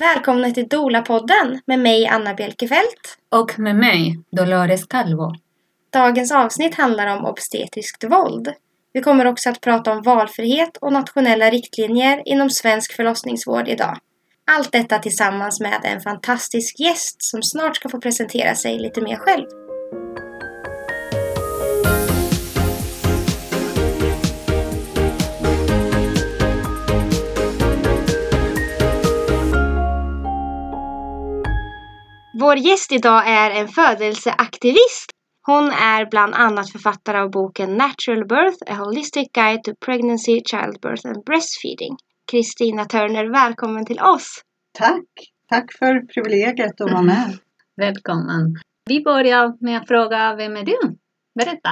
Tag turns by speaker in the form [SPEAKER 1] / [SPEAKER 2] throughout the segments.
[SPEAKER 1] Välkomna till Dola-podden med mig Anna Bjelkefelt.
[SPEAKER 2] Och med mig, Dolores Calvo.
[SPEAKER 1] Dagens avsnitt handlar om obstetriskt våld. Vi kommer också att prata om valfrihet och nationella riktlinjer inom svensk förlossningsvård idag. Allt detta tillsammans med en fantastisk gäst som snart ska få presentera sig lite mer själv. Vår gäst idag är en födelseaktivist. Hon är bland annat författare av boken Natural Birth, A Holistic Guide to Pregnancy, Childbirth and Breastfeeding. Kristina Törner, välkommen till oss!
[SPEAKER 3] Tack! Tack för privilegiet att vara med.
[SPEAKER 2] Välkommen! Vi börjar med att fråga, vem är du? Berätta!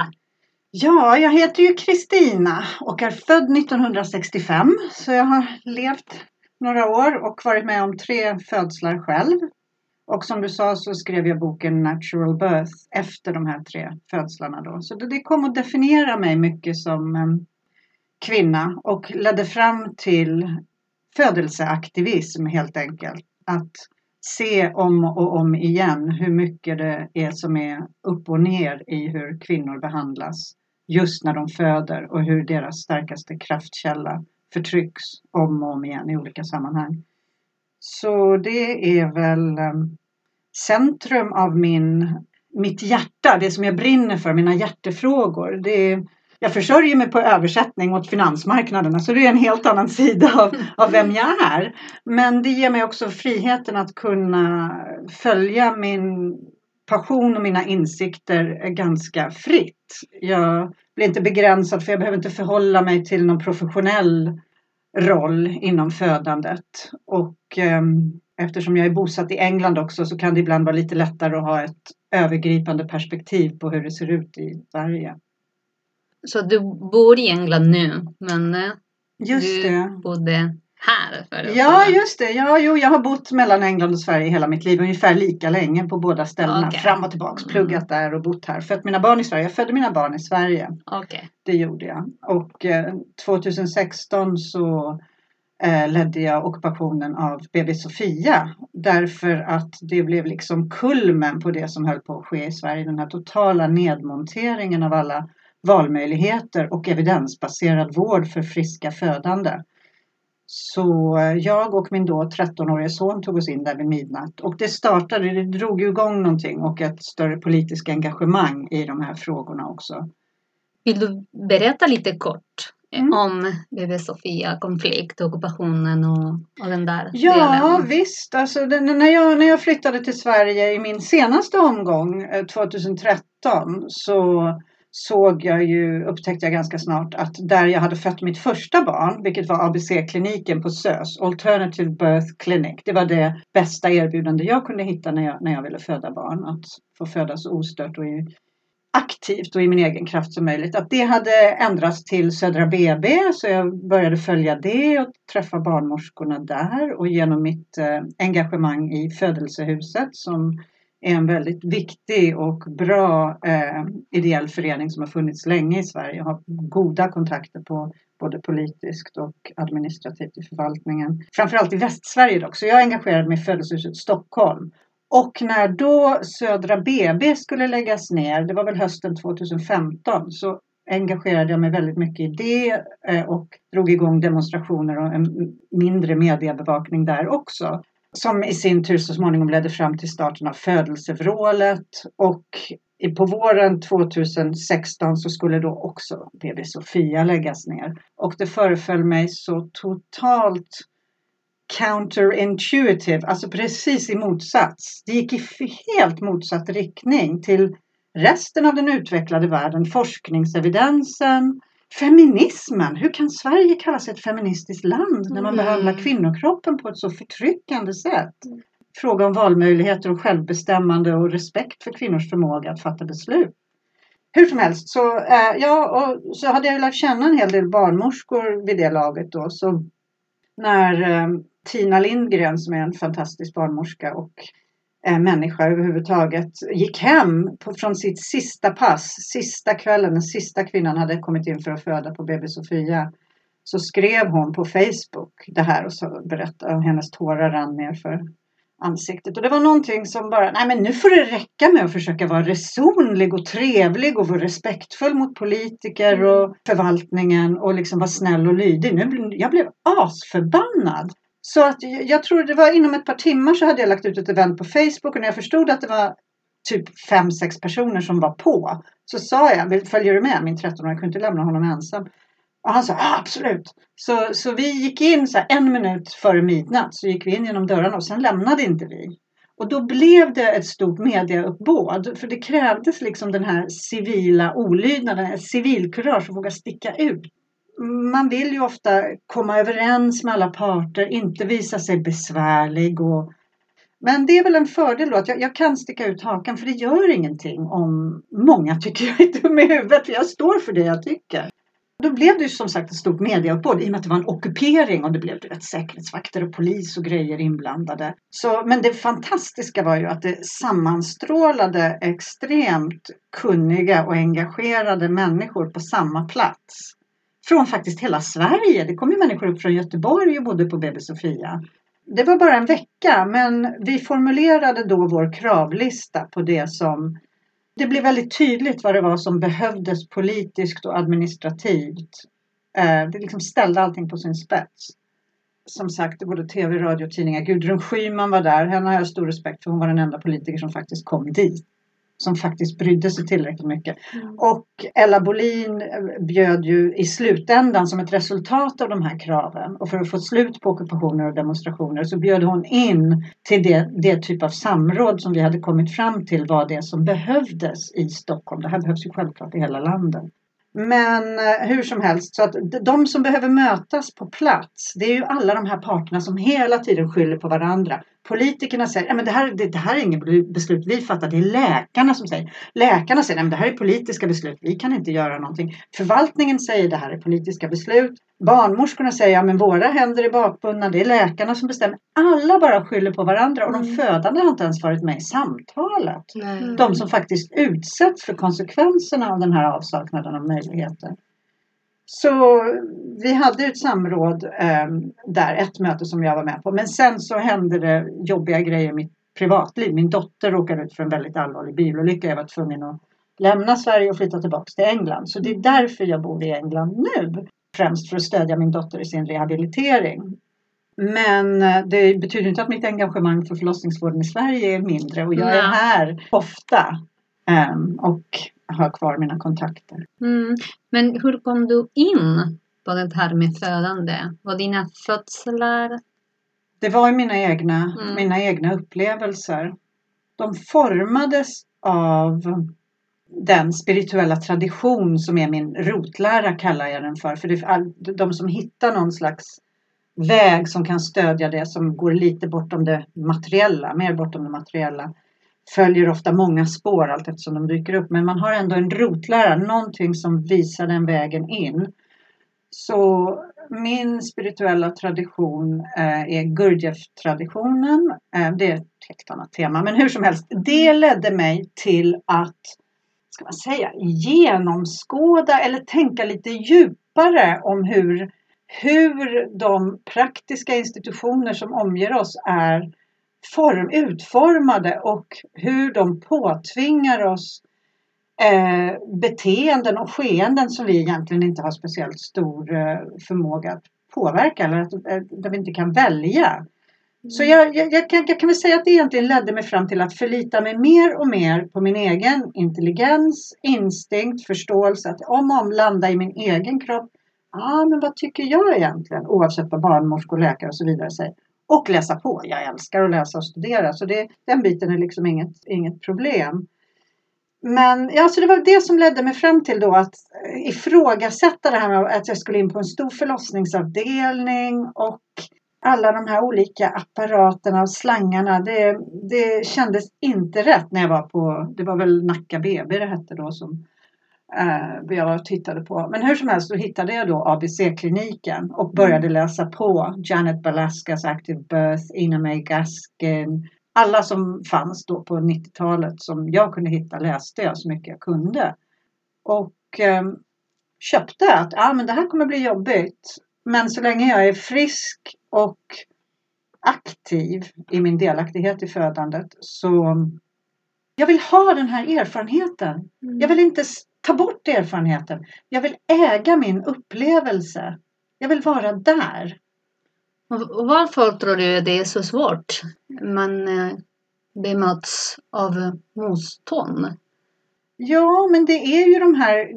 [SPEAKER 3] Ja, jag heter ju Kristina och är född 1965 så jag har levt några år och varit med om tre födslar själv. Och som du sa så skrev jag boken Natural Birth efter de här tre födslarna då. Så det, kom att definiera mig mycket som ehm, kvinna och ledde fram till födelseaktivism helt enkelt. Att se om och om igen hur mycket det är som är upp och ner i hur kvinnor behandlas just när de föder och hur deras starkaste kraftkälla förtrycks om och om igen i olika sammanhang. Så det är väl um, centrum av min, mitt hjärta, det som jag brinner för, mina hjärtefrågor. Det är, jag försörjer mig på översättning åt finansmarknaderna så det är en helt annan sida av, av vem jag är. Men det ger mig också friheten att kunna följa min passion och mina insikter ganska fritt. Jag blir inte begränsad för jag behöver inte förhålla mig till någon professionell roll inom födandet. Och um, eftersom jag är bosatt i England också så kan det ibland vara lite lättare att ha ett övergripande perspektiv på hur det ser ut i Sverige.
[SPEAKER 2] Så du bor i England nu men eh,
[SPEAKER 3] just
[SPEAKER 2] du
[SPEAKER 3] det.
[SPEAKER 2] bodde här förut?
[SPEAKER 3] Ja, just det. Ja, jo, jag har bott mellan England och Sverige hela mitt liv, ungefär lika länge på båda ställena.
[SPEAKER 2] Okay.
[SPEAKER 3] Fram och tillbaks, pluggat där och bott här. Fött mina barn i Sverige. Jag födde mina barn i Sverige.
[SPEAKER 2] Okay.
[SPEAKER 3] Det gjorde jag. Och eh, 2016 så Eh, ledde jag ockupationen av BB Sofia. Därför att det blev liksom kulmen på det som höll på att ske i Sverige. Den här totala nedmonteringen av alla valmöjligheter och evidensbaserad vård för friska födande. Så eh, jag och min då 13-årige son tog oss in där vid midnatt och det startade, det drog igång någonting och ett större politiskt engagemang i de här frågorna också.
[SPEAKER 2] Vill du berätta lite kort mm. om BB Sofia, konflikt, ockupationen och, och den där
[SPEAKER 3] Ja
[SPEAKER 2] delen?
[SPEAKER 3] visst, alltså den, när, jag, när jag flyttade till Sverige i min senaste omgång 2013 så såg jag ju, upptäckte jag ganska snart att där jag hade fött mitt första barn, vilket var ABC-kliniken på SÖS, Alternative Birth Clinic. Det var det bästa erbjudande jag kunde hitta när jag, när jag ville föda barn. Att få födas ostört och i, aktivt och i min egen kraft som möjligt. Att det hade ändrats till Södra BB så jag började följa det och träffa barnmorskorna där och genom mitt eh, engagemang i födelsehuset som är en väldigt viktig och bra eh, ideell förening som har funnits länge i Sverige och har goda kontakter på både politiskt och administrativt i förvaltningen. Framförallt i Västsverige dock, så jag engagerade mig i Födelsehuset Stockholm. Och när då Södra BB skulle läggas ner, det var väl hösten 2015, så engagerade jag mig väldigt mycket i det eh, och drog igång demonstrationer och en mindre mediebevakning där också som i sin tur så småningom ledde fram till starten av födelsevrålet och på våren 2016 så skulle då också BB Sofia läggas ner. Och det föreföll mig så totalt counterintuitive, alltså precis i motsats. Det gick i helt motsatt riktning till resten av den utvecklade världen, forskningsevidensen, Feminismen, hur kan Sverige kalla sig ett feministiskt land när man mm. behandlar kvinnokroppen på ett så förtryckande sätt? Fråga om valmöjligheter och självbestämmande och respekt för kvinnors förmåga att fatta beslut. Hur som helst så, äh, ja, och så hade jag lärt känna en hel del barnmorskor vid det laget då. Så när äh, Tina Lindgren som är en fantastisk barnmorska och eh, människa överhuvudtaget gick hem på, från sitt sista pass, sista kvällen, den sista kvinnan hade kommit in för att föda på BB Sofia. så skrev hon på Facebook det här och så berättade om hennes tårar rann ner för ansiktet. Och det var någonting som bara, nej men nu får det räcka med att försöka vara resonlig och trevlig och vara respektfull mot politiker
[SPEAKER 1] Mm.
[SPEAKER 3] och förvaltningen och liksom vara snäll och lydig. Nu, jag blev asförbannad. Så att jag, tror det var inom ett par timmar så hade jag lagt ut ett event på Facebook och när jag förstod att det var typ fem, sex personer som var på så sa jag, följer du med min 13-åring? Kunde inte lämna honom ensam. Och han sa ja, absolut. Så, så vi gick in så här, en minut före midnatt så gick vi in genom dörrarna och sen lämnade inte vi. Och då blev det ett stort mediauppbåd för det krävdes liksom den här civila olydnaden, ett civilkurage att våga sticka ut. Man vill ju ofta komma överens med alla parter, inte visa sig besvärlig och men det är väl en fördel då att jag, jag kan sticka ut hakan för det gör ingenting om många tycker jag är dum i huvudet för jag står för det jag tycker. Då blev det ju som sagt ett stort mediauppbåd i och med att det var en ockupering och det blev du vet, säkerhetsvakter och polis och grejer inblandade. Så, men det fantastiska var ju att det sammanstrålade extremt kunniga och engagerade människor på samma plats. Från faktiskt hela Sverige. Det kom ju människor upp från Göteborg och bodde på BB Sofia. Det var bara en vecka men vi formulerade då vår kravlista på det som det blev väldigt tydligt vad det var som behövdes politiskt och administrativt. Eh, det liksom ställde allting på sin spets. Som sagt, både tv, radio och tidningar. Gudrun Schyman var där. Henne har jag stor respekt för. Hon var den enda politiker som faktiskt kom dit. Som faktiskt brydde sig tillräckligt mycket. Och Ella Bolin eh, bjöd ju i slutändan som ett resultat av de här kraven och för att få slut på ockupationer och demonstrationer så bjöd hon in till det, det typ av samråd som vi hade kommit fram till var det som behövdes i Stockholm. Det här behövs ju självklart i hela landet. Men eh, hur som helst, så att de som behöver mötas på plats, det är ju alla de här parterna som hela tiden skyller på varandra. Politikerna säger att det, här, det, det här är inget beslut vi fattar, det är läkarna som säger. Läkarna säger att det här är politiska beslut, vi kan inte göra någonting. Förvaltningen säger att det här är politiska beslut. Barnmorskorna säger att våra händer är bakbundna, det är läkarna som bestämmer. Alla bara skyller på varandra och de
[SPEAKER 1] Mm.
[SPEAKER 3] födande har inte ens varit med i samtalet
[SPEAKER 1] Nej.
[SPEAKER 3] de som faktiskt utsätts för konsekvenserna av den här avsaknaden av möjligheter. Så vi hade ett samråd eh, där, ett möte som jag var med på. Men sen så hände det jobbiga grejer i mitt privatliv. Min dotter råkade ut för en väldigt allvarlig bilolycka. Jag var tvungen att lämna Sverige och flytta tillbaka till England. Så det är därför jag bor i England nu. Främst för att stödja min dotter i sin rehabilitering. Men eh, det betyder inte att mitt engagemang för förlossningsvården i Sverige är mindre och jag är här ofta ehm, och har kvar mina kontakter.
[SPEAKER 2] Mm. Men hur kom du in på det här med födande? Var dina födslar?
[SPEAKER 3] Det var mina egna,
[SPEAKER 2] Mm.
[SPEAKER 3] mina egna upplevelser. De formades av den spirituella tradition som är min rotlära kallar jag den för. För det är all- de som hittar någon slags väg som kan stödja det som går lite bortom det materiella, mer bortom det materiella följer ofta många spår allt eftersom de dyker upp. Men man har ändå en rotlära, någonting som visar den vägen in. Så min spirituella tradition eh, är Gurdjieff-traditionen. Eh, det är ett helt annat tema. Men hur som helst, det ledde mig till att ska man säga, genomskåda eller tänka lite djupare om hur, hur de praktiska institutioner som omger oss är form, utformade och hur de påtvingar oss eh, beteenden och skeenden som vi egentligen inte har speciellt stor eh, förmåga att påverka eller att, eh, där vi inte kan välja. Så jag, jag, jag, kan, jag kan väl säga att det egentligen ledde mig fram till att förlita mig mer och mer på min egen intelligens, instinkt, förståelse. Att om och om landa i min egen kropp. Ja, ah, men vad tycker jag egentligen? Oavsett vad barnmorskor, läkare och så vidare säger. Och läsa på. Jag älskar att läsa och studera. Så det, den biten är liksom inget, inget problem. Men ja, så det var det som ledde mig fram till då att eh, ifrågasätta det här med att jag skulle in på en stor förlossningsavdelning och alla de här olika apparaterna och slangarna. Det, det kändes inte rätt när jag var på, det var väl Nacka BB det hette då som eh, jag tittade på. Men hur som helst så hittade jag då ABC-kliniken och började läsa på Janet Balaskas Active Birth, Ina May Gaskin. Alla som fanns då på 90-talet som jag kunde hitta läste jag så mycket jag kunde. Och eh, köpte att ah, men det här kommer bli jobbigt. Men så länge jag är frisk och aktiv i min delaktighet i födandet så jag vill ha den här erfarenheten. Jag vill inte ta bort erfarenheten. Jag vill äga min upplevelse. Jag vill vara där.
[SPEAKER 2] Och varför tror du det är så svårt? Man eh, bemöts av motstånd.
[SPEAKER 3] Ja, men det är ju de här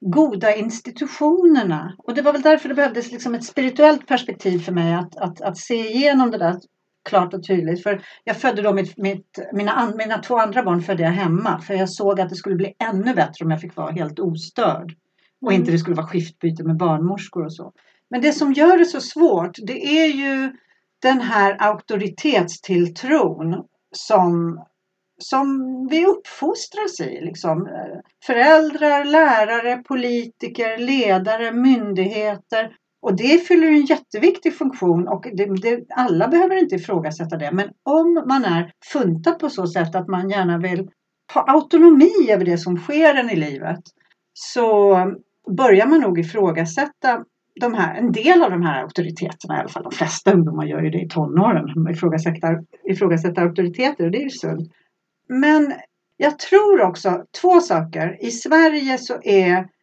[SPEAKER 3] goda institutionerna. Och det var väl därför det behövdes liksom ett spirituellt perspektiv för mig att, att, att se igenom det där klart och tydligt. För jag födde då mitt, mitt, mina, mina två andra barn födde jag hemma. För jag såg att det skulle bli ännu bättre om jag fick vara helt ostörd. Och inte det skulle vara skiftbyte med barnmorskor och så. Men det som gör det så svårt det är ju den här auktoritetstilltron som, som vi uppfostras i. Liksom. Föräldrar, lärare, politiker, ledare, myndigheter. Och det fyller en jätteviktig funktion och det, det, alla behöver inte ifrågasätta det. Men om man är funtad på så sätt att man gärna vill ha autonomi över det som sker en i livet så börjar man nog ifrågasätta de här, en del av de här auktoriteterna i alla fall. De flesta ungdomar gör ju det i tonåren. De ifrågasätter, ifrågasätter auktoriteter och det är ju sunt. Men jag tror också två saker. I Sverige så är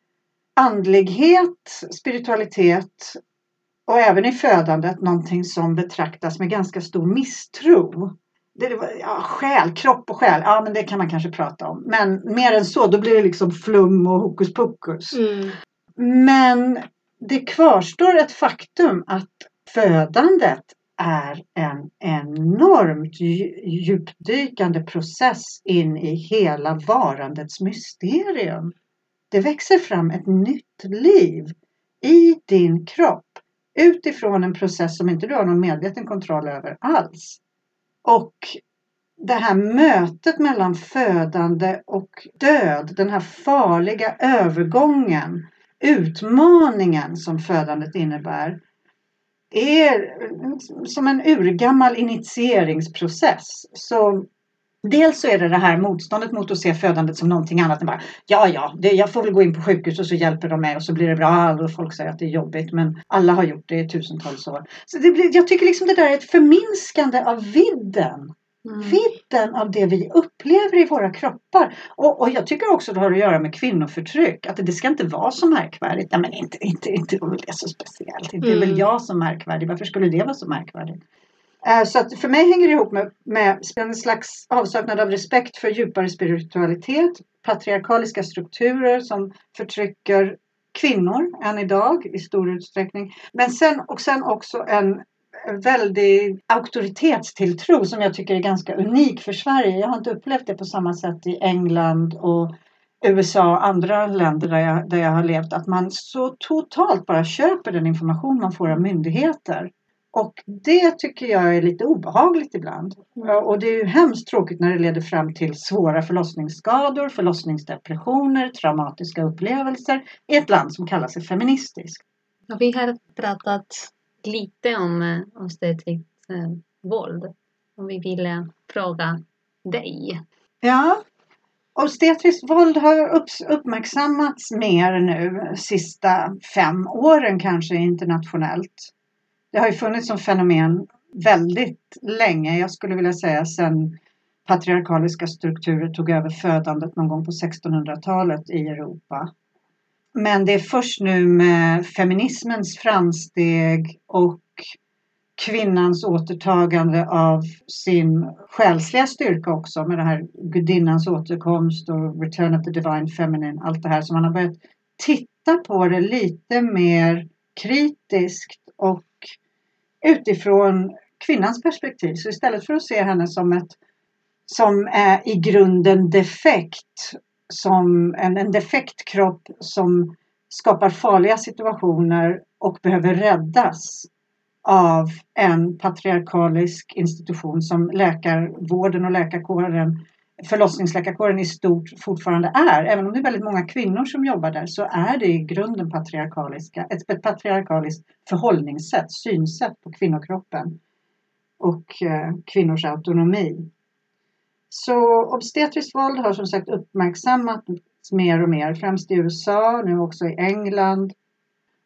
[SPEAKER 3] andlighet, spiritualitet och även i födandet någonting som betraktas med ganska stor misstro. Det, var- ja, själ, kropp och själ, ja men det kan man kanske prata om. Men mer än så, då blir det liksom flum och hokus pokus.
[SPEAKER 1] Mm.
[SPEAKER 3] Men det kvarstår ett faktum att födandet är en enormt dju- djupdykande process in i hela varandets mysterium. Det växer fram ett nytt liv i din kropp utifrån en process som inte du har någon medveten kontroll över alls. Och det här mötet mellan födande och död, den här farliga övergången, utmaningen som födandet innebär, är som en urgammal initieringsprocess. Så dels så är det det här motståndet mot att se födandet som någonting annat än bara ja, ja, det, jag får väl gå in på sjukhus och så hjälper de mig och så blir det bra. Och folk säger att det är jobbigt, men alla har gjort det i tusentals år. Så det blir, jag tycker liksom det där är ett förminskande av vidden
[SPEAKER 2] Mm.
[SPEAKER 3] vidden av det vi upplever i våra kroppar. Och, och jag tycker också det har att göra med kvinnoförtryck. Att det ska inte vara så märkvärdigt. Nej, men inte, inte, inte var väl det så speciellt. Inte är väl
[SPEAKER 1] Mm.
[SPEAKER 3] jag så märkvärdig. Varför skulle det vara så märkvärdigt? Eh, så att för mig hänger det ihop med, med en slags avsaknad av respekt för djupare spiritualitet, patriarkaliska strukturer som förtrycker kvinnor än idag i stor utsträckning. Men sen, och sen också en väldig auktoritetstilltro som jag tycker är ganska unik för Sverige. Jag har inte upplevt det på samma sätt i England och USA och andra länder där jag, där jag har levt. Att man så totalt bara köper den information man får av myndigheter. Och det tycker jag är lite obehagligt ibland. Ja, Och det är ju hemskt tråkigt när det leder fram till svåra förlossningsskador, förlossningsdepressioner, traumatiska upplevelser i ett land som kallar sig feministiskt.
[SPEAKER 2] Vi har pratat lite om eh, obstetriskt eh, våld. Och vi ville fråga dig.
[SPEAKER 3] Ja, obstetriskt våld har uppmärksammats mer nu sista fem åren kanske internationellt. Det har ju funnits som fenomen väldigt länge. Jag skulle vilja säga sedan patriarkaliska strukturer tog över födandet någon gång på 1600-talet i Europa. Men det är först nu med feminismens framsteg och kvinnans återtagande av sin själsliga styrka också med det här gudinnans återkomst och return of the divine feminine, allt det här som man har börjat titta på det lite mer kritiskt och utifrån kvinnans perspektiv. Så istället för att se henne som ett som är i grunden defekt, som en, en defekt kropp som skapar farliga situationer och behöver räddas av en patriarkalisk institution som läkarvården och läkarkåren, förlossningsläkarkåren i stort fortfarande är. Även om det är väldigt många kvinnor som jobbar där så är det i grunden patriarkaliska, ett, ett patriarkaliskt förhållningssätt, synsätt på kvinnokroppen och eh, kvinnors autonomi. Så obstetriskt våld har som sagt uppmärksammats mer och mer, främst i USA, nu också i England.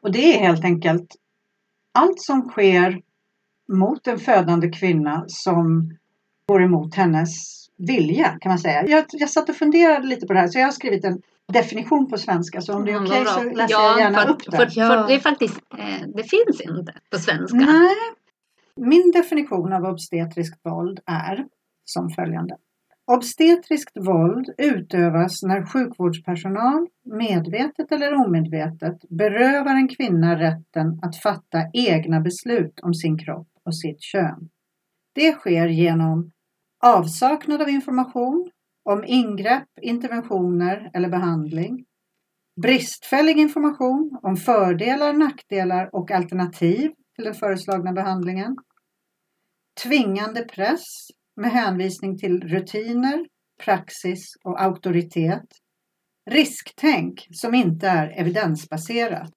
[SPEAKER 3] Och det är helt enkelt allt som sker mot en födande kvinna som går emot hennes vilja kan man säga. Jag, jag satt och funderade lite på det här så jag har skrivit en definition på svenska så om det är
[SPEAKER 2] Mm,
[SPEAKER 3] okej
[SPEAKER 2] vad
[SPEAKER 3] så läser
[SPEAKER 2] ja,
[SPEAKER 3] jag gärna
[SPEAKER 2] för,
[SPEAKER 3] upp det.
[SPEAKER 2] För, för det är faktiskt, eh, det finns inte på svenska.
[SPEAKER 3] Nej. Min definition av obstetriskt våld är som följande. Obstetriskt våld utövas när sjukvårdspersonal medvetet eller omedvetet berövar en kvinna rätten att fatta egna beslut om sin kropp och sitt kön. Det sker genom avsaknad av information om ingrepp, interventioner eller behandling, bristfällig information om fördelar, nackdelar och alternativ till den föreslagna behandlingen, tvingande press med hänvisning till rutiner, praxis och auktoritet, risktänk som inte är evidensbaserat.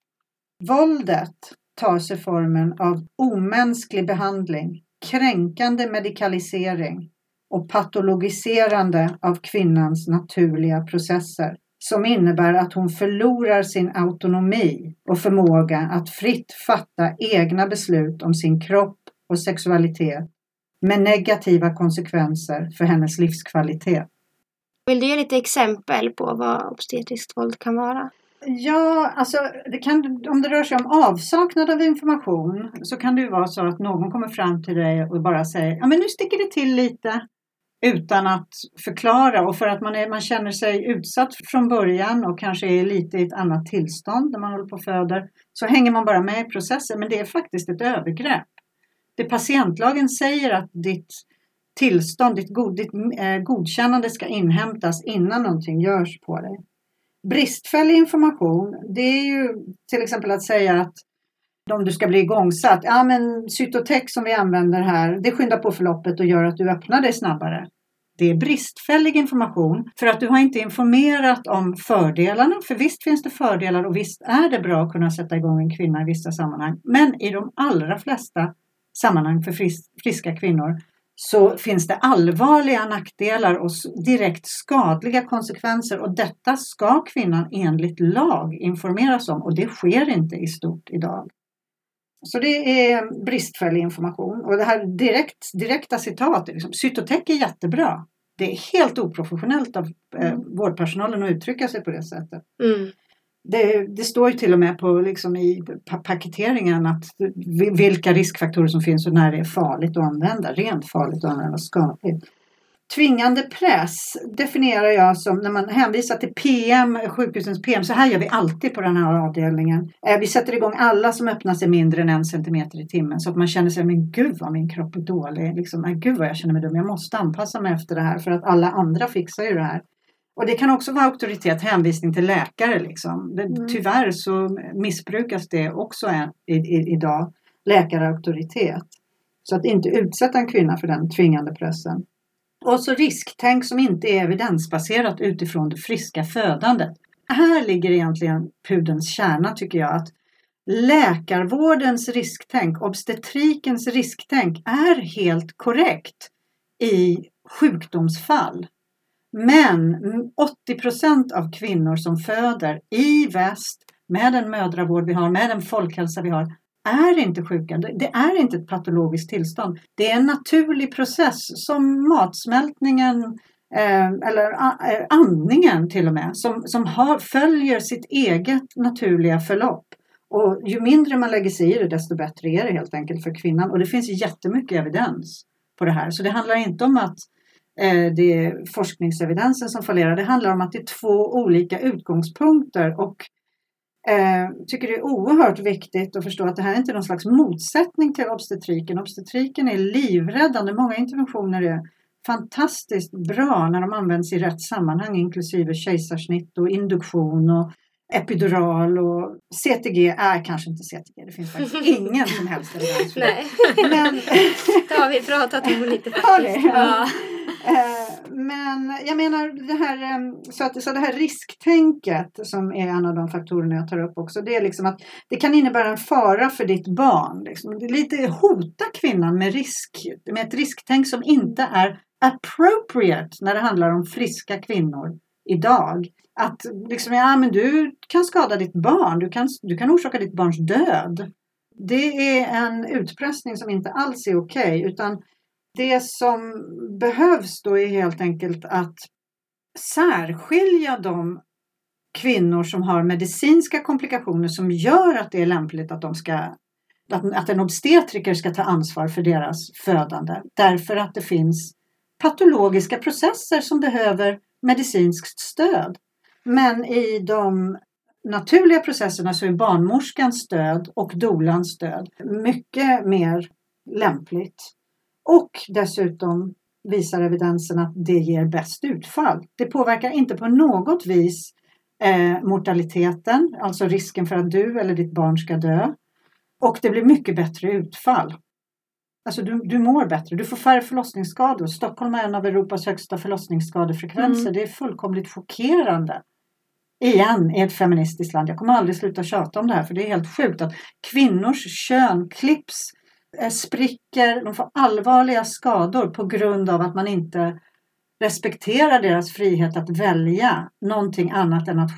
[SPEAKER 3] Våldet tar sig formen av omänsklig behandling, kränkande medikalisering och patologiserande av kvinnans naturliga processer som innebär att hon förlorar sin autonomi och förmåga att fritt fatta egna beslut om sin kropp och sexualitet med negativa konsekvenser för hennes livskvalitet.
[SPEAKER 1] Vill du ge lite exempel på vad obstetriskt våld kan vara?
[SPEAKER 3] Ja, alltså det kan, om det rör sig om avsaknad av information så kan det ju vara så att någon kommer fram till dig och bara säger ja men nu sticker det till lite utan att förklara och för att man, är, man känner sig utsatt från början och kanske är lite i ett annat tillstånd när man håller på och föder så hänger man bara med i processen men det är faktiskt ett övergrepp. Det patientlagen säger att ditt tillstånd, ditt, god, ditt eh, godkännande ska inhämtas innan någonting görs på dig. Bristfällig information, det är ju till exempel att säga att om du ska bli igångsatt, ja men Cytotec som vi använder här, det skyndar på förloppet och gör att du öppnar dig snabbare. Det är bristfällig information för att du har inte informerat om fördelarna. För visst finns det fördelar och visst är det bra att kunna sätta igång en kvinna i vissa sammanhang. Men i de allra flesta sammanhang för friska kvinnor så finns det allvarliga nackdelar och direkt skadliga konsekvenser och detta ska kvinnan enligt lag informeras om och det sker inte i stort idag. Så det är bristfällig information och det här direkt, direkta citatet, liksom, Cytotec är jättebra. Det är helt oprofessionellt av eh, vårdpersonalen att uttrycka sig på det sättet.
[SPEAKER 1] Mm.
[SPEAKER 3] Det, det, står ju till och med på, liksom i paketeringen att vilka riskfaktorer som finns och när det är farligt att använda. Rent farligt att använda, skadligt. Tvingande press definierar jag som när man hänvisar till PM, sjukhusens PM. Så här gör vi alltid på den här avdelningen. Vi sätter igång alla som öppnar sig mindre än en centimeter i timmen. Så att man känner sig, men gud vad min kropp är dålig. Liksom, gud vad jag känner mig dum. Jag måste anpassa mig efter det här för att alla andra fixar ju det här. Och det kan också vara auktoritet, hänvisning till läkare. Liksom.
[SPEAKER 1] Mm.
[SPEAKER 3] Tyvärr så missbrukas det också än, i, i, idag, läkarauktoritet. Så att inte utsätta en kvinna för den tvingande pressen. Och så risktänk som inte är evidensbaserat utifrån det friska födandet. Här ligger egentligen pudelns kärna tycker jag. att Läkarvårdens risktänk, obstetrikens risktänk är helt korrekt i sjukdomsfall. Men 80 av kvinnor som föder i väst med den mödravård vi har, med den folkhälsa vi har, är inte sjuka. Det är inte ett patologiskt tillstånd. Det är en naturlig process som matsmältningen eh, eller eh, andningen till och med som, som har, följer sitt eget naturliga förlopp. Och ju mindre man lägger sig i det desto bättre är det helt enkelt för kvinnan. Och det finns jättemycket evidens på det här. Så det handlar inte om att eh, det är forskningsevidensen som fallerar. Det handlar om att det är två olika utgångspunkter och eh, tycker det är oerhört viktigt att förstå att det här är inte någon slags motsättning till obstetriken. Obstetriken är livräddande. Många interventioner är fantastiskt bra när de används i rätt sammanhang inklusive kejsarsnitt och induktion och epidural och CTG är kanske inte CTG. Det finns faktiskt ingen som helst evidens för det.
[SPEAKER 1] Nej,
[SPEAKER 3] Men,
[SPEAKER 1] det har vi pratat om lite faktiskt. Ja.
[SPEAKER 3] Men jag menar det här, så, att, så det här risktänket som är en av de faktorerna jag tar upp också. Det är liksom att det kan innebära en fara för ditt barn. Liksom. Det är lite hota kvinnan med, risk, med ett risktänk som inte är appropriate när det handlar om friska kvinnor idag. Att liksom, ja men du kan skada ditt barn, du kan, du kan orsaka ditt barns död. Det är en utpressning som inte alls är okej utan det som behövs då är helt enkelt att särskilja de kvinnor som har medicinska komplikationer som gör att det är lämpligt att de ska att, att en obstetriker ska ta ansvar för deras födande därför att det finns patologiska processer som behöver medicinskt stöd. Men i de naturliga processerna så är barnmorskans stöd och dolans stöd mycket mer lämpligt. Och dessutom visar evidensen att det ger bäst utfall. Det påverkar inte på något vis eh, mortaliteten, alltså risken för att du eller ditt barn ska dö. Och det blir mycket bättre utfall. Alltså du, du mår bättre, du får färre förlossningsskador. Stockholm är en av Europas högsta förlossningsskadefrekvenser. Mm. Det är fullkomligt chockerande. Igen i ett feministiskt land. Jag kommer aldrig sluta tjata om det här för det är helt sjukt att kvinnors kön klipps, spricker, de får allvarliga skador på grund av att man inte respekterar deras frihet att välja någonting annat än att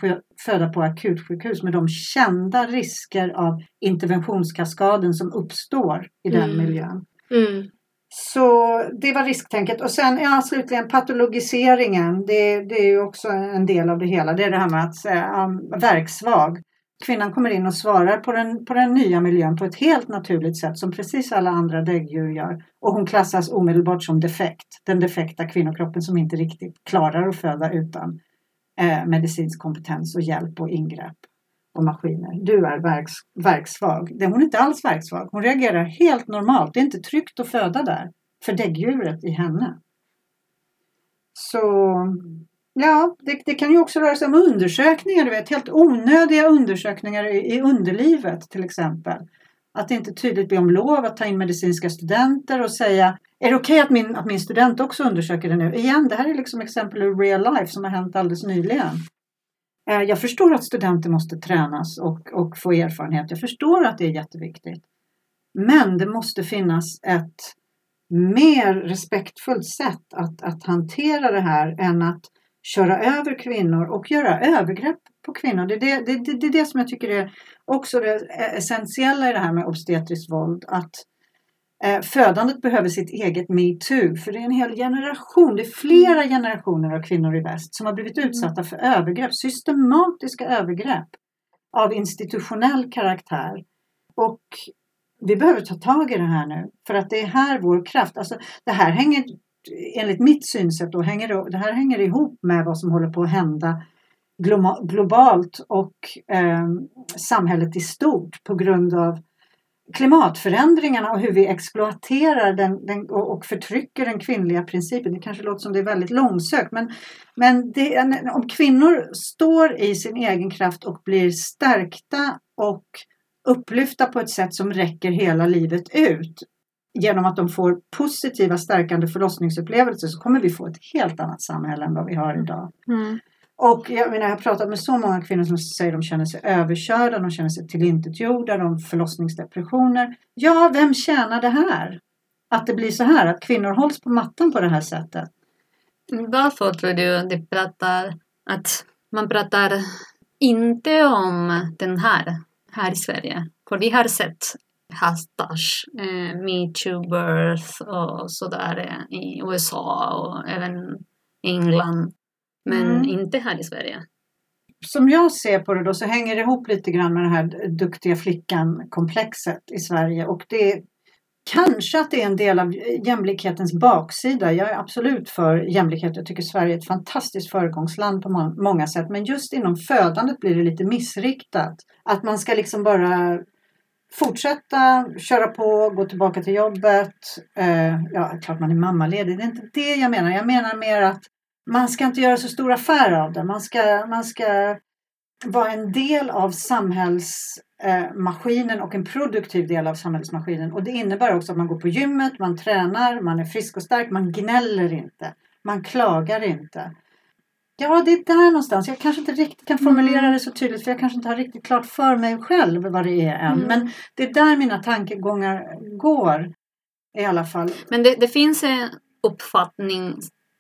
[SPEAKER 3] föda på akutsjukhus med de kända risker av interventionskaskaden som uppstår i den mm. miljön. Mm. Så det var risktänket. Och sen ja, slutligen patologiseringen. Det, det är ju också en del av det hela. Det är det här med att säga um, verksvag. Kvinnan kommer in och svarar på den, på den nya miljön på ett helt naturligt sätt som precis alla andra däggdjur gör. Och hon klassas omedelbart som defekt. Den defekta kvinnokroppen som inte riktigt klarar att föda utan eh, medicinsk kompetens och hjälp och ingrepp och maskiner. Du är verks, verksvag. Hon är inte alls verksvag. Hon reagerar helt normalt. Det är inte tryggt att föda där för däggdjuret i henne. Så ja, det, det, kan ju också röra sig om undersökningar, du vet, helt onödiga undersökningar i, i underlivet till exempel. Att inte tydligt be om lov att ta in medicinska studenter och säga är det okej okay att, min, att min student också undersöker det nu? Igen, det här är liksom exempel ur real life som har hänt alldeles nyligen. Eh, jag förstår att studenter måste tränas och, och få erfarenhet. Jag förstår att det är jätteviktigt. Men det måste finnas ett mer respektfullt sätt att, att hantera det här än att köra över kvinnor och göra övergrepp på kvinnor. Det är det, det, det, det, är det som jag tycker är också det essentiella i det här med obstetriskt våld. Att Eh, födandet behöver sitt eget metoo för det är en hel generation, det är flera generationer av kvinnor i väst som har blivit mm. utsatta för övergrepp, systematiska övergrepp av institutionell karaktär. Och vi behöver ta tag i det här nu för att det är här vår kraft, alltså det här hänger enligt mitt synsätt då, hänger det, här hänger ihop med vad som håller på att hända globalt och eh, samhället i stort på grund av klimatförändringarna och hur vi exploaterar den, den, och förtrycker den kvinnliga principen. Det kanske låter som det är väldigt långsökt men, men det, om kvinnor står i sin egen kraft och blir stärkta och upplyfta på ett sätt som räcker hela livet ut genom att de får positiva stärkande förlossningsupplevelser så kommer vi få ett helt annat samhälle än vad vi har idag. Mm. Och jag menar, jag har pratat med så många kvinnor som säger att de känner sig överkörda, de känner sig tillintetgjorda, de har förlossningsdepressioner. Ja, vem tjänar det här? Att det blir så här, att kvinnor hålls på mattan på det här sättet.
[SPEAKER 2] Varför tror du det pratar, att man pratar inte om den här, här i Sverige? För vi har sett hashtags, eh, metoo birth och sådär eh, i USA och även England. Men mm. inte här i Sverige.
[SPEAKER 3] Som jag ser på det då så hänger det ihop lite grann med det här duktiga flickan-komplexet i Sverige. Och det är kanske att det är en del av jämlikhetens baksida. Jag är absolut för jämlikhet. Jag tycker Sverige är ett fantastiskt föregångsland på många sätt. Men just inom födandet blir det lite missriktat. Att man ska liksom bara fortsätta köra på, gå tillbaka till jobbet. Eh, ja, klart man är mammaledig. Det är inte det jag menar. Jag menar mer att man ska inte göra så stor affär av det. Man ska, man ska vara en del av samhällsmaskinen och en produktiv del av samhällsmaskinen. Och det innebär också att man går på gymmet, man tränar, man är frisk och stark, man gnäller inte, man klagar inte. Ja, det är där någonstans. Jag kanske inte riktigt kan formulera mm. det så tydligt för jag kanske inte har riktigt klart för mig själv vad det är än. Mm. Men det är där mina tankegångar går i alla fall.
[SPEAKER 2] Men det, det finns en uppfattning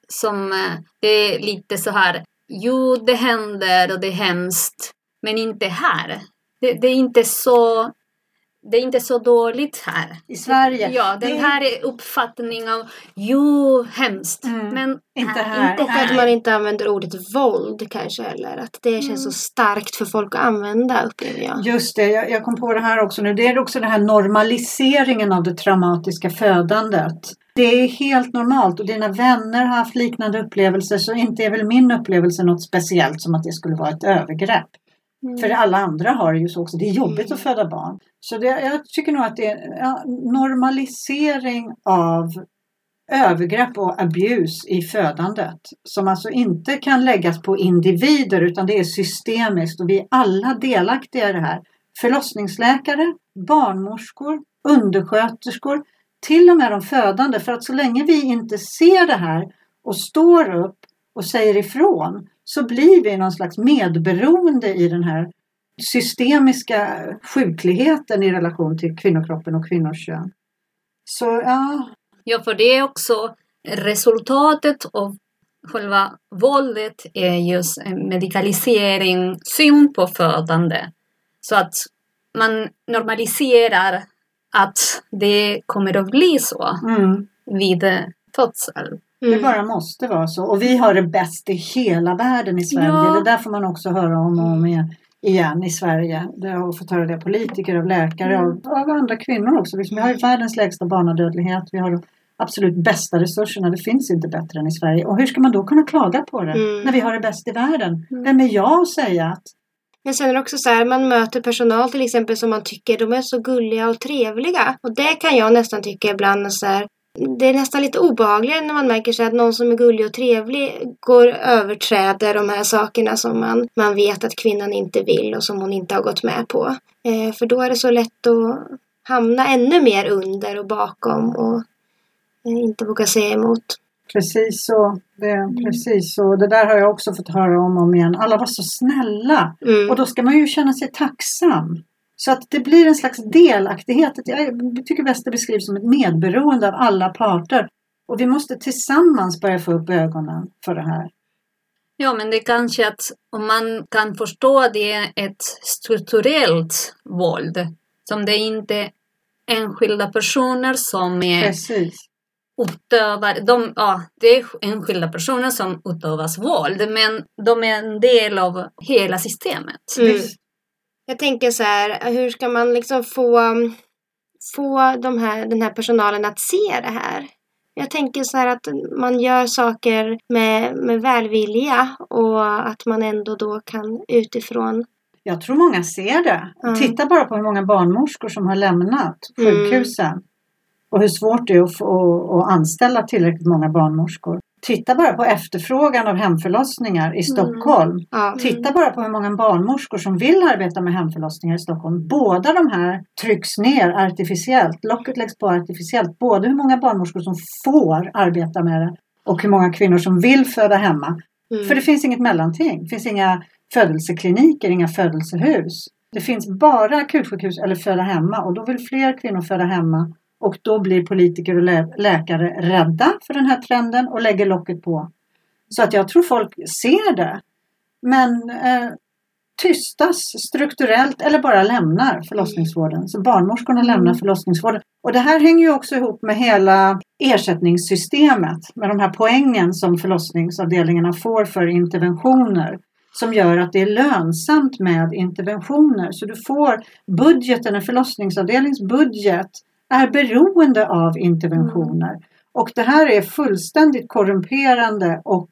[SPEAKER 2] som eh, det är lite så här, jo det händer och det är hemskt, men inte här. Det, det är inte så det är inte så dåligt här.
[SPEAKER 3] I Sverige.
[SPEAKER 2] Ja, den
[SPEAKER 3] Det-
[SPEAKER 2] här är uppfattningen av jo, hemskt.
[SPEAKER 3] Mm.
[SPEAKER 2] Men
[SPEAKER 3] Inte här.
[SPEAKER 1] Och att man inte använder ordet våld kanske heller. Att det känns så starkt för folk att använda upplever jag.
[SPEAKER 3] Just det, jag, jag kom på det här också nu. Det är också den här normaliseringen av det traumatiska födandet. Det är helt normalt och dina vänner har haft liknande upplevelser så inte är väl min upplevelse något speciellt som att det skulle vara ett övergrepp. För alla andra har det ju så också. Det är jobbigt att föda barn. Så det, jag tycker nog att det är ja, normalisering av övergrepp och abuse i födandet. Som alltså inte kan läggas på individer utan det är systemiskt och vi är alla delaktiga i det här. Förlossningsläkare, barnmorskor, undersköterskor, till och med de födande. För att så länge vi inte ser det här och står upp och säger ifrån så blir vi någon slags medberoende i den här systemiska sjukligheten i relation till kvinnokroppen och kvinnors kön. Så ja,
[SPEAKER 2] Ja, för det är också resultatet av själva våldet är just en medikalisering, syn på födande. Så att man normaliserar att det kommer att bli så
[SPEAKER 3] mm,
[SPEAKER 2] vid födsel.
[SPEAKER 3] det
[SPEAKER 1] Mm.
[SPEAKER 3] bara måste vara så. Och vi har det bäst i hela världen i Sverige.
[SPEAKER 2] Ja.
[SPEAKER 3] Det där får man också höra om och om igen, igen i Sverige. Det har jag fått höra det av politiker, av läkare
[SPEAKER 2] Mm.
[SPEAKER 3] och av andra kvinnor också. Vi har ju världens lägsta barnadödlighet. Vi har de absolut bästa resurserna. Det finns inte bättre än i Sverige. Och hur ska man då kunna klaga på det
[SPEAKER 1] Mm.
[SPEAKER 3] när vi har det bäst i världen?
[SPEAKER 2] Mm.
[SPEAKER 3] Vem är jag att säga att
[SPEAKER 1] Jag känner också så här, man möter personal till exempel som man tycker de är så gulliga och trevliga. Och det kan jag nästan tycka ibland så här, det är nästan lite obehagligare när man märker sig att någon som är gullig och trevlig går överträder de här sakerna som man, man vet att kvinnan inte vill och som hon inte har gått med på. Eh, för då är det så lätt att hamna ännu mer under och bakom och eh, inte våga säga emot.
[SPEAKER 3] Precis så. Det, precis så. Det där har jag också fått höra om och om igen. Alla var så snälla.
[SPEAKER 1] Mm.
[SPEAKER 3] Och då ska man ju känna sig tacksam. Så att det blir en slags delaktighet. Jag tycker bäst det beskrivs som ett medberoende av alla parter. Och vi måste tillsammans börja få upp ögonen för det här.
[SPEAKER 2] Ja, men det är kanske att om man kan förstå det är ett strukturellt våld som det är inte enskilda personer som är
[SPEAKER 3] Precis.
[SPEAKER 2] utövar, de, ja, det är enskilda personer som utövas våld, men de är en del av hela systemet.
[SPEAKER 1] Mm. Jag tänker så här, hur ska man liksom få, få de här, den här personalen att se det här? Jag tänker så här att man gör saker med, med välvilja och att man ändå då kan utifrån
[SPEAKER 3] Jag tror många ser det.
[SPEAKER 1] Ja.
[SPEAKER 3] Titta bara på hur många barnmorskor som har lämnat
[SPEAKER 1] Mm.
[SPEAKER 3] sjukhusen. Och hur svårt det är att, få, att anställa tillräckligt många barnmorskor. Titta bara på efterfrågan av hemförlossningar i Stockholm.
[SPEAKER 1] ja,
[SPEAKER 3] Titta bara på hur många barnmorskor som vill arbeta med hemförlossningar i Stockholm. Båda de här trycks ner artificiellt. Locket läggs på artificiellt. Både hur många barnmorskor som får arbeta med det och hur många kvinnor som vill föda hemma.
[SPEAKER 1] mm.
[SPEAKER 3] För det finns inget mellanting. Det finns inga födelsekliniker, inga födelsehus. Det finns bara akutsjukhus eller föda hemma och då vill fler kvinnor föda hemma. Och då blir politiker och lä- läkare rädda för den här trenden och lägger locket på. Så att jag tror folk ser det. Men eh, tystas strukturellt eller bara lämnar förlossningsvården. Så barnmorskorna lämnar förlossningsvården. Och det här hänger ju också ihop med hela ersättningssystemet. Med de här poängen som förlossningsavdelningarna får för interventioner. Som gör att det är lönsamt med interventioner. Så du får budgeten, en förlossningsavdelnings budget är beroende av interventioner. Och det här är fullständigt korrumperande och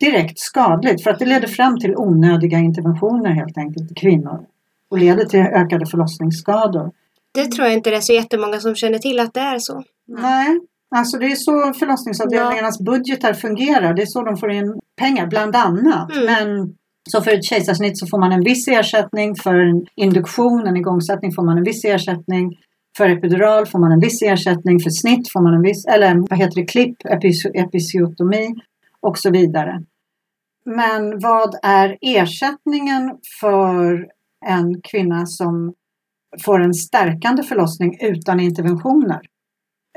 [SPEAKER 3] direkt skadligt för att det leder fram till onödiga interventioner helt enkelt till kvinnor och leder till ökade förlossningsskador.
[SPEAKER 1] Det tror jag inte det är så jättemånga som känner till att det är så.
[SPEAKER 3] Nej, alltså det är så förlossningsavdelningarnas budgetar fungerar. Det är så de får in pengar, bland annat.
[SPEAKER 1] Mm.
[SPEAKER 3] Men så för ett kejsarsnitt så får man en viss ersättning, för en induktion, en igångsättning får man en viss ersättning. För epidural får man en viss ersättning, för snitt får man en viss, eller vad heter det, klipp, episiotomi och så vidare. Men vad är ersättningen för en kvinna som får en stärkande förlossning utan interventioner?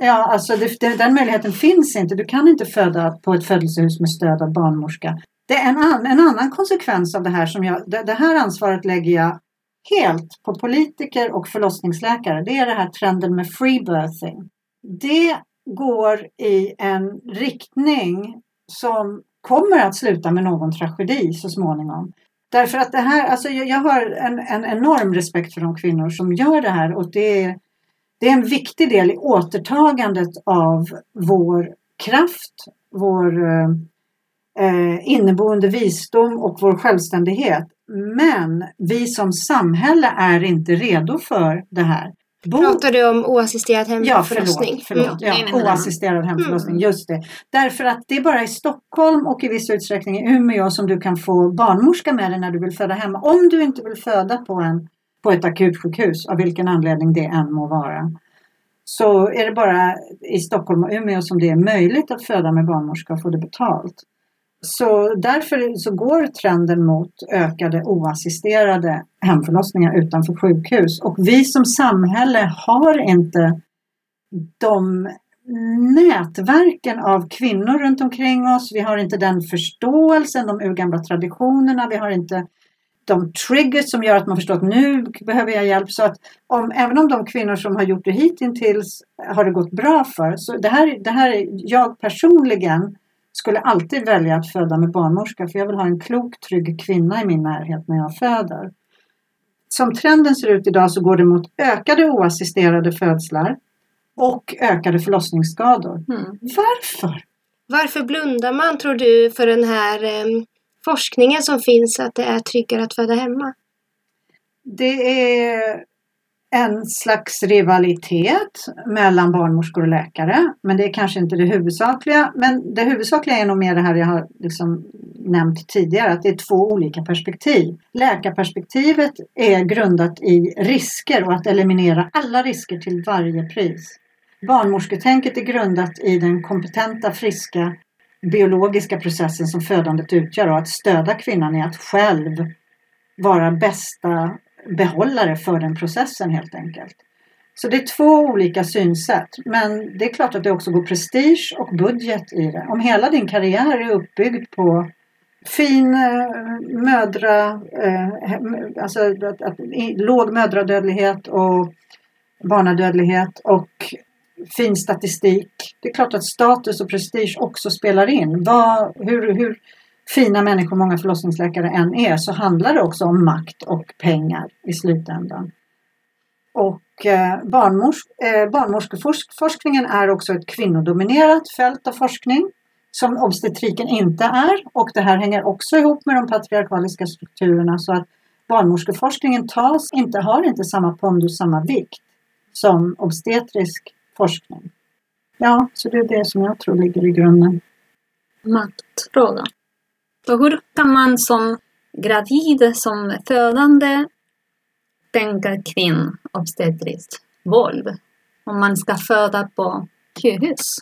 [SPEAKER 3] Ja, alltså det, det, den möjligheten finns inte. Du kan inte föda på ett födelsehus med stöd av barnmorska. Det är en, an, en annan konsekvens av det här som jag, det, det här ansvaret lägger jag helt på politiker och förlossningsläkare, det är den här trenden med free birthing. Det går i en riktning som kommer att sluta med någon tragedi så småningom. Därför att det här, alltså jag, har en, en enorm respekt för de kvinnor som gör det här och det är, det är en viktig del i återtagandet av vår kraft, vår eh, eh inneboende visdom och vår självständighet. Men vi som samhälle är inte redo för det här.
[SPEAKER 1] Bo... Pratar du om oassisterad
[SPEAKER 3] hemförlossning? Ja, förlåt. förlåt. Mm. Ja, oassisterad hemförlossning, mm. just det. Därför att det är bara i Stockholm och i viss utsträckning i Umeå som du kan få barnmorska med dig när du vill föda hemma. Om du inte vill föda på, en, på ett akutsjukhus, av vilken anledning det än må vara. Så är det bara i Stockholm och Umeå som det är möjligt att föda med barnmorska och få det betalt. Så därför så går trenden mot ökade oassisterade hemförlossningar utanför sjukhus. Och vi som samhälle har inte de nätverken av kvinnor runt omkring oss. Vi har inte den förståelsen, de urgamla traditionerna. Vi har inte de triggers som gör att man förstår att nu behöver jag hjälp. Så att om, även om de kvinnor som har gjort det hittills har det gått bra för. Så det här, det här är jag personligen skulle alltid välja att föda med barnmorska för jag vill ha en klok, trygg kvinna i min närhet när jag föder. Som trenden ser ut idag så går det mot ökade oassisterade födslar och ökade förlossningsskador. Mm. Varför?
[SPEAKER 1] Varför blundar man tror du för den här eh, forskningen som finns att det är tryggare att föda hemma?
[SPEAKER 3] Det är en slags rivalitet mellan barnmorskor och läkare. Men det är kanske inte det huvudsakliga. Men det huvudsakliga är nog mer det här jag har liksom nämnt tidigare. Att det är två olika perspektiv. Läkarperspektivet är grundat i risker och att eliminera alla risker till varje pris. Barnmorsketänket är grundat i den kompetenta, friska biologiska processen som födandet utgör och att stödja kvinnan i att själv vara bästa behållare för den processen helt enkelt. Så det är två olika synsätt. Men det är klart att det också går prestige och budget i det. Om hela din karriär är uppbyggd på fin eh, mödra, eh, alltså att, att, låg mödradödlighet och barnadödlighet och fin statistik. Det är klart att status och prestige också spelar in. Vad, hur, hur, fina människor många förlossningsläkare än är så handlar det också om makt och pengar i slutändan. Och eh, barnmors eh, barnmorskeforskningen är också ett kvinnodominerat fält av forskning som obstetriken inte är och det här hänger också ihop med de patriarkaliska strukturerna så att barnmorskeforskningen tas inte, har inte samma pondus, samma vikt som obstetrisk forskning. Ja, så det är det som jag tror ligger i grunden.
[SPEAKER 2] Maktfrågan. Så hur kan man som gravid, som födande, tänka kring obstetriskt våld om man ska föda på sjukhus?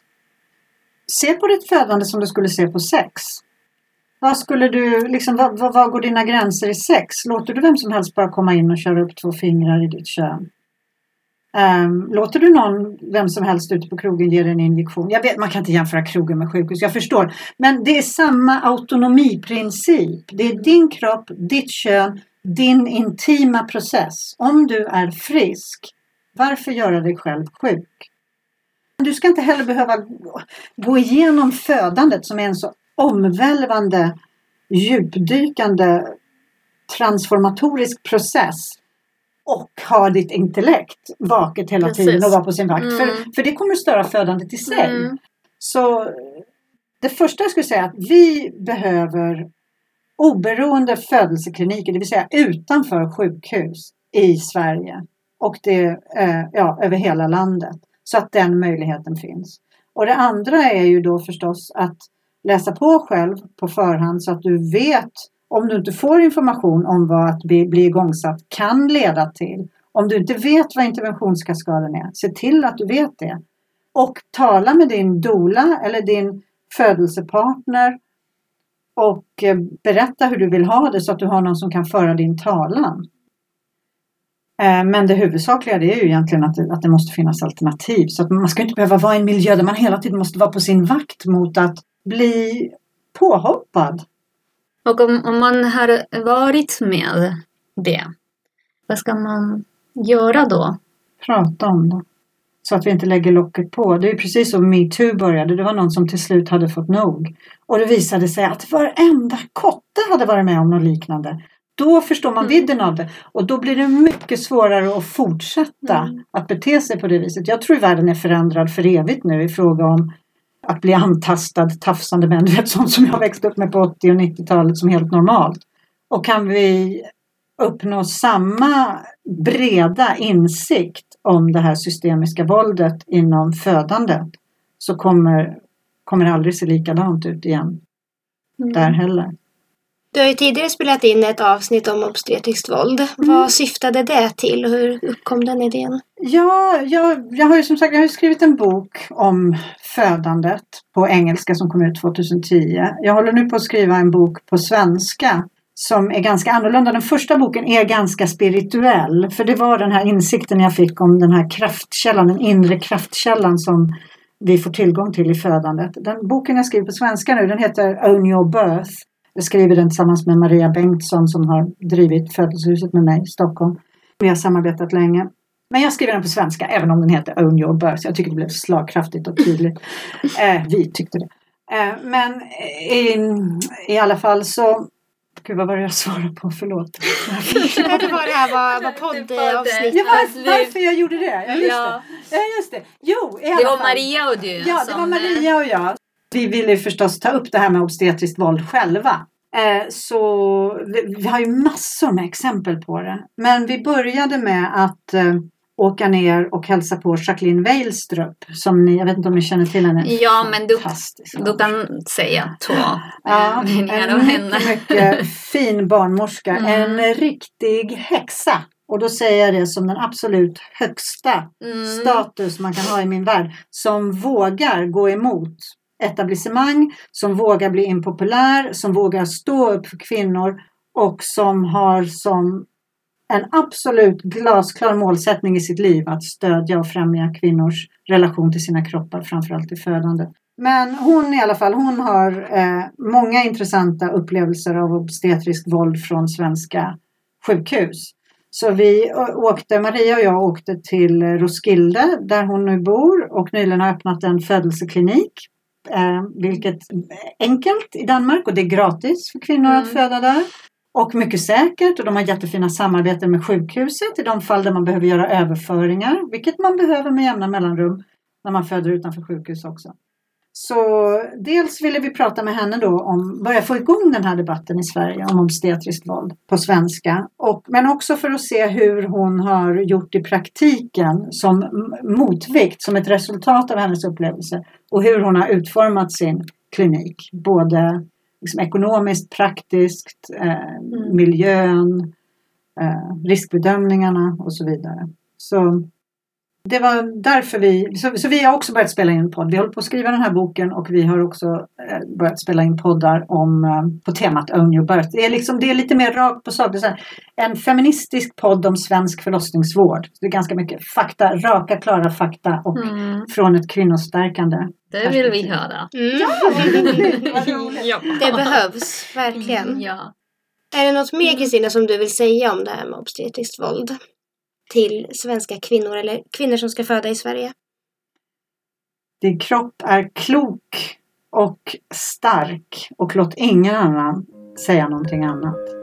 [SPEAKER 3] Se på ditt födande som du skulle se på sex. Vad skulle du, liksom, vad, vad, vad går dina gränser i sex? Låter du vem som helst bara komma in och köra upp två fingrar i ditt kön? Um, låter du någon, vem som helst ute på krogen ge dig en injektion? Jag vet, man kan inte jämföra krogen med sjukhus, jag förstår. Men det är samma autonomiprincip. Det är din kropp, ditt kön, din intima process. Om du är frisk, varför göra dig själv sjuk? Du ska inte heller behöva gå igenom födandet som är en så omvälvande, djupdykande, transformatorisk process och ha ditt intellekt vaket hela Precis. tiden och vara på sin vakt. Mm. För, för det kommer störa födandet i sig. Mm. Så det första jag skulle säga är att vi behöver oberoende födelsekliniker, det vill säga utanför sjukhus i Sverige och det, eh, ja, över hela landet. Så att den möjligheten finns. Och det andra är ju då förstås att läsa på själv på förhand så att du vet om du inte får information om vad att bli, bli igångsatt kan leda till, om du inte vet vad interventionskaskaden är, se till att du vet det. Och tala med din dola eller din födelsepartner och eh, berätta hur du vill ha det så att du har någon som kan föra din talan. Eh, men det huvudsakliga det är ju egentligen att det, att det måste finnas alternativ. Så att man ska inte behöva vara i en miljö där man hela tiden måste vara på sin vakt mot att bli påhoppad
[SPEAKER 2] och om, om man har varit med det, Vad ska man göra då?
[SPEAKER 3] Prata om det. Så att vi inte lägger locket på. Det är precis som metoo började. Det var någon som till slut hade fått nog. Och det visade sig att varenda kotte hade varit med om något liknande. Då förstår man
[SPEAKER 2] Mm.
[SPEAKER 3] vidden av det. Och då blir det mycket svårare att fortsätta
[SPEAKER 2] Mm.
[SPEAKER 3] att bete sig på det viset. Jag tror världen är förändrad för evigt nu i fråga om att bli antastad, tafsande män. Vet, sånt som jag växte upp med på 80 och 90-talet som helt normalt. Och kan vi uppnå samma breda insikt om det här systemiska våldet inom födandet så kommer, kommer det aldrig se likadant ut igen
[SPEAKER 2] Mm.
[SPEAKER 3] där heller.
[SPEAKER 1] Du har ju tidigare spelat in ett avsnitt om obstetriskt våld. Vad syftade det till och hur uppkom den idén?
[SPEAKER 3] Ja, jag, jag har ju som sagt jag har skrivit en bok om födandet på engelska som kom ut 2010. Jag håller nu på att skriva en bok på svenska som är ganska annorlunda. Den första boken är ganska spirituell för det var den här insikten jag fick om den här kraftkällan, den inre kraftkällan som vi får tillgång till i födandet. Den boken jag skriver på svenska nu den heter Own your birth. Jag skriver den tillsammans med Maria Bengtsson som har drivit Födelsehuset med mig i Stockholm. Vi har samarbetat länge. Men jag skriver den på svenska även om den heter Own Your Birth. Jag tycker det blev slagkraftigt och tydligt. Eh, vi tyckte det. Eh, men i, i alla fall så... Gud vad var det jag svarade på? Förlåt.
[SPEAKER 1] Det var det här var, var poddavsnitt.
[SPEAKER 3] Ja, var, varför jag gjorde det? Ja, just
[SPEAKER 2] Ja.
[SPEAKER 3] det. Ja, just det. Jo, i alla
[SPEAKER 2] Det var
[SPEAKER 3] fall.
[SPEAKER 2] Maria och du
[SPEAKER 3] Ja, det
[SPEAKER 2] som...
[SPEAKER 3] var Maria och jag. Vi ville förstås ta upp det här med obstetriskt våld själva. Eh, Så vi, har ju massor med exempel på det. Men vi började med att eh, åka ner och hälsa på Jacqueline Weilstrup. Som ni, jag vet inte om ni känner till henne.
[SPEAKER 2] Ja, men du-. Du kan säga två
[SPEAKER 3] Ja,
[SPEAKER 2] meningar
[SPEAKER 3] en
[SPEAKER 2] henne.
[SPEAKER 3] mycket, mycket fin barnmorska.
[SPEAKER 2] Mm.
[SPEAKER 3] En riktig häxa. Och då säger jag det som den absolut högsta
[SPEAKER 2] Mm.
[SPEAKER 3] status man kan ha i min värld. Som vågar gå emot etablissemang, som vågar bli impopulär, som vågar stå upp för kvinnor och som har som en absolut glasklar målsättning i sitt liv att stödja och främja kvinnors relation till sina kroppar, framförallt i födande. Men hon i alla fall, hon har eh, många intressanta upplevelser av obstetriskt våld från svenska sjukhus. Så vi åkte, Maria och jag åkte till Roskilde där hon nu bor och nyligen har öppnat en födelseklinik. Eh, vilket är enkelt i Danmark och det är gratis för kvinnor att
[SPEAKER 2] Mm.
[SPEAKER 3] föda där. Och mycket säkert och de har jättefina samarbeten med sjukhuset i de fall där man behöver göra överföringar. Vilket man behöver med jämna mellanrum när man föder utanför sjukhus också. Så dels ville vi prata med henne då om, börja få igång den här debatten i Sverige om obstetriskt våld på svenska. Och, men också för att se hur hon har gjort i praktiken som motvikt, som ett resultat av hennes upplevelse. Och hur hon har utformat sin klinik. Både liksom ekonomiskt, praktiskt, eh, miljön, eh, riskbedömningarna och så vidare. Så det var därför vi, så, så vi har också börjat spela in en podd. Vi håller på att skriva den här boken och vi har också eh, börjat spela in poddar om, eh, på temat Own Your Birth. Det är, liksom, det är lite mer rakt på sak. Det är så här, en feministisk podd om svensk förlossningsvård. Det är ganska mycket fakta, raka klara fakta och
[SPEAKER 2] Mm.
[SPEAKER 3] från ett kvinnostärkande.
[SPEAKER 2] Det vill vi höra.
[SPEAKER 1] Mm.
[SPEAKER 2] Ja.
[SPEAKER 1] Det behövs verkligen.
[SPEAKER 2] Ja.
[SPEAKER 1] Är det något mer Kristina som du vill säga om det här med obstetriskt våld? Till svenska kvinnor eller kvinnor som ska föda i Sverige?
[SPEAKER 3] Din kropp är klok och stark och låt ingen annan säga någonting annat.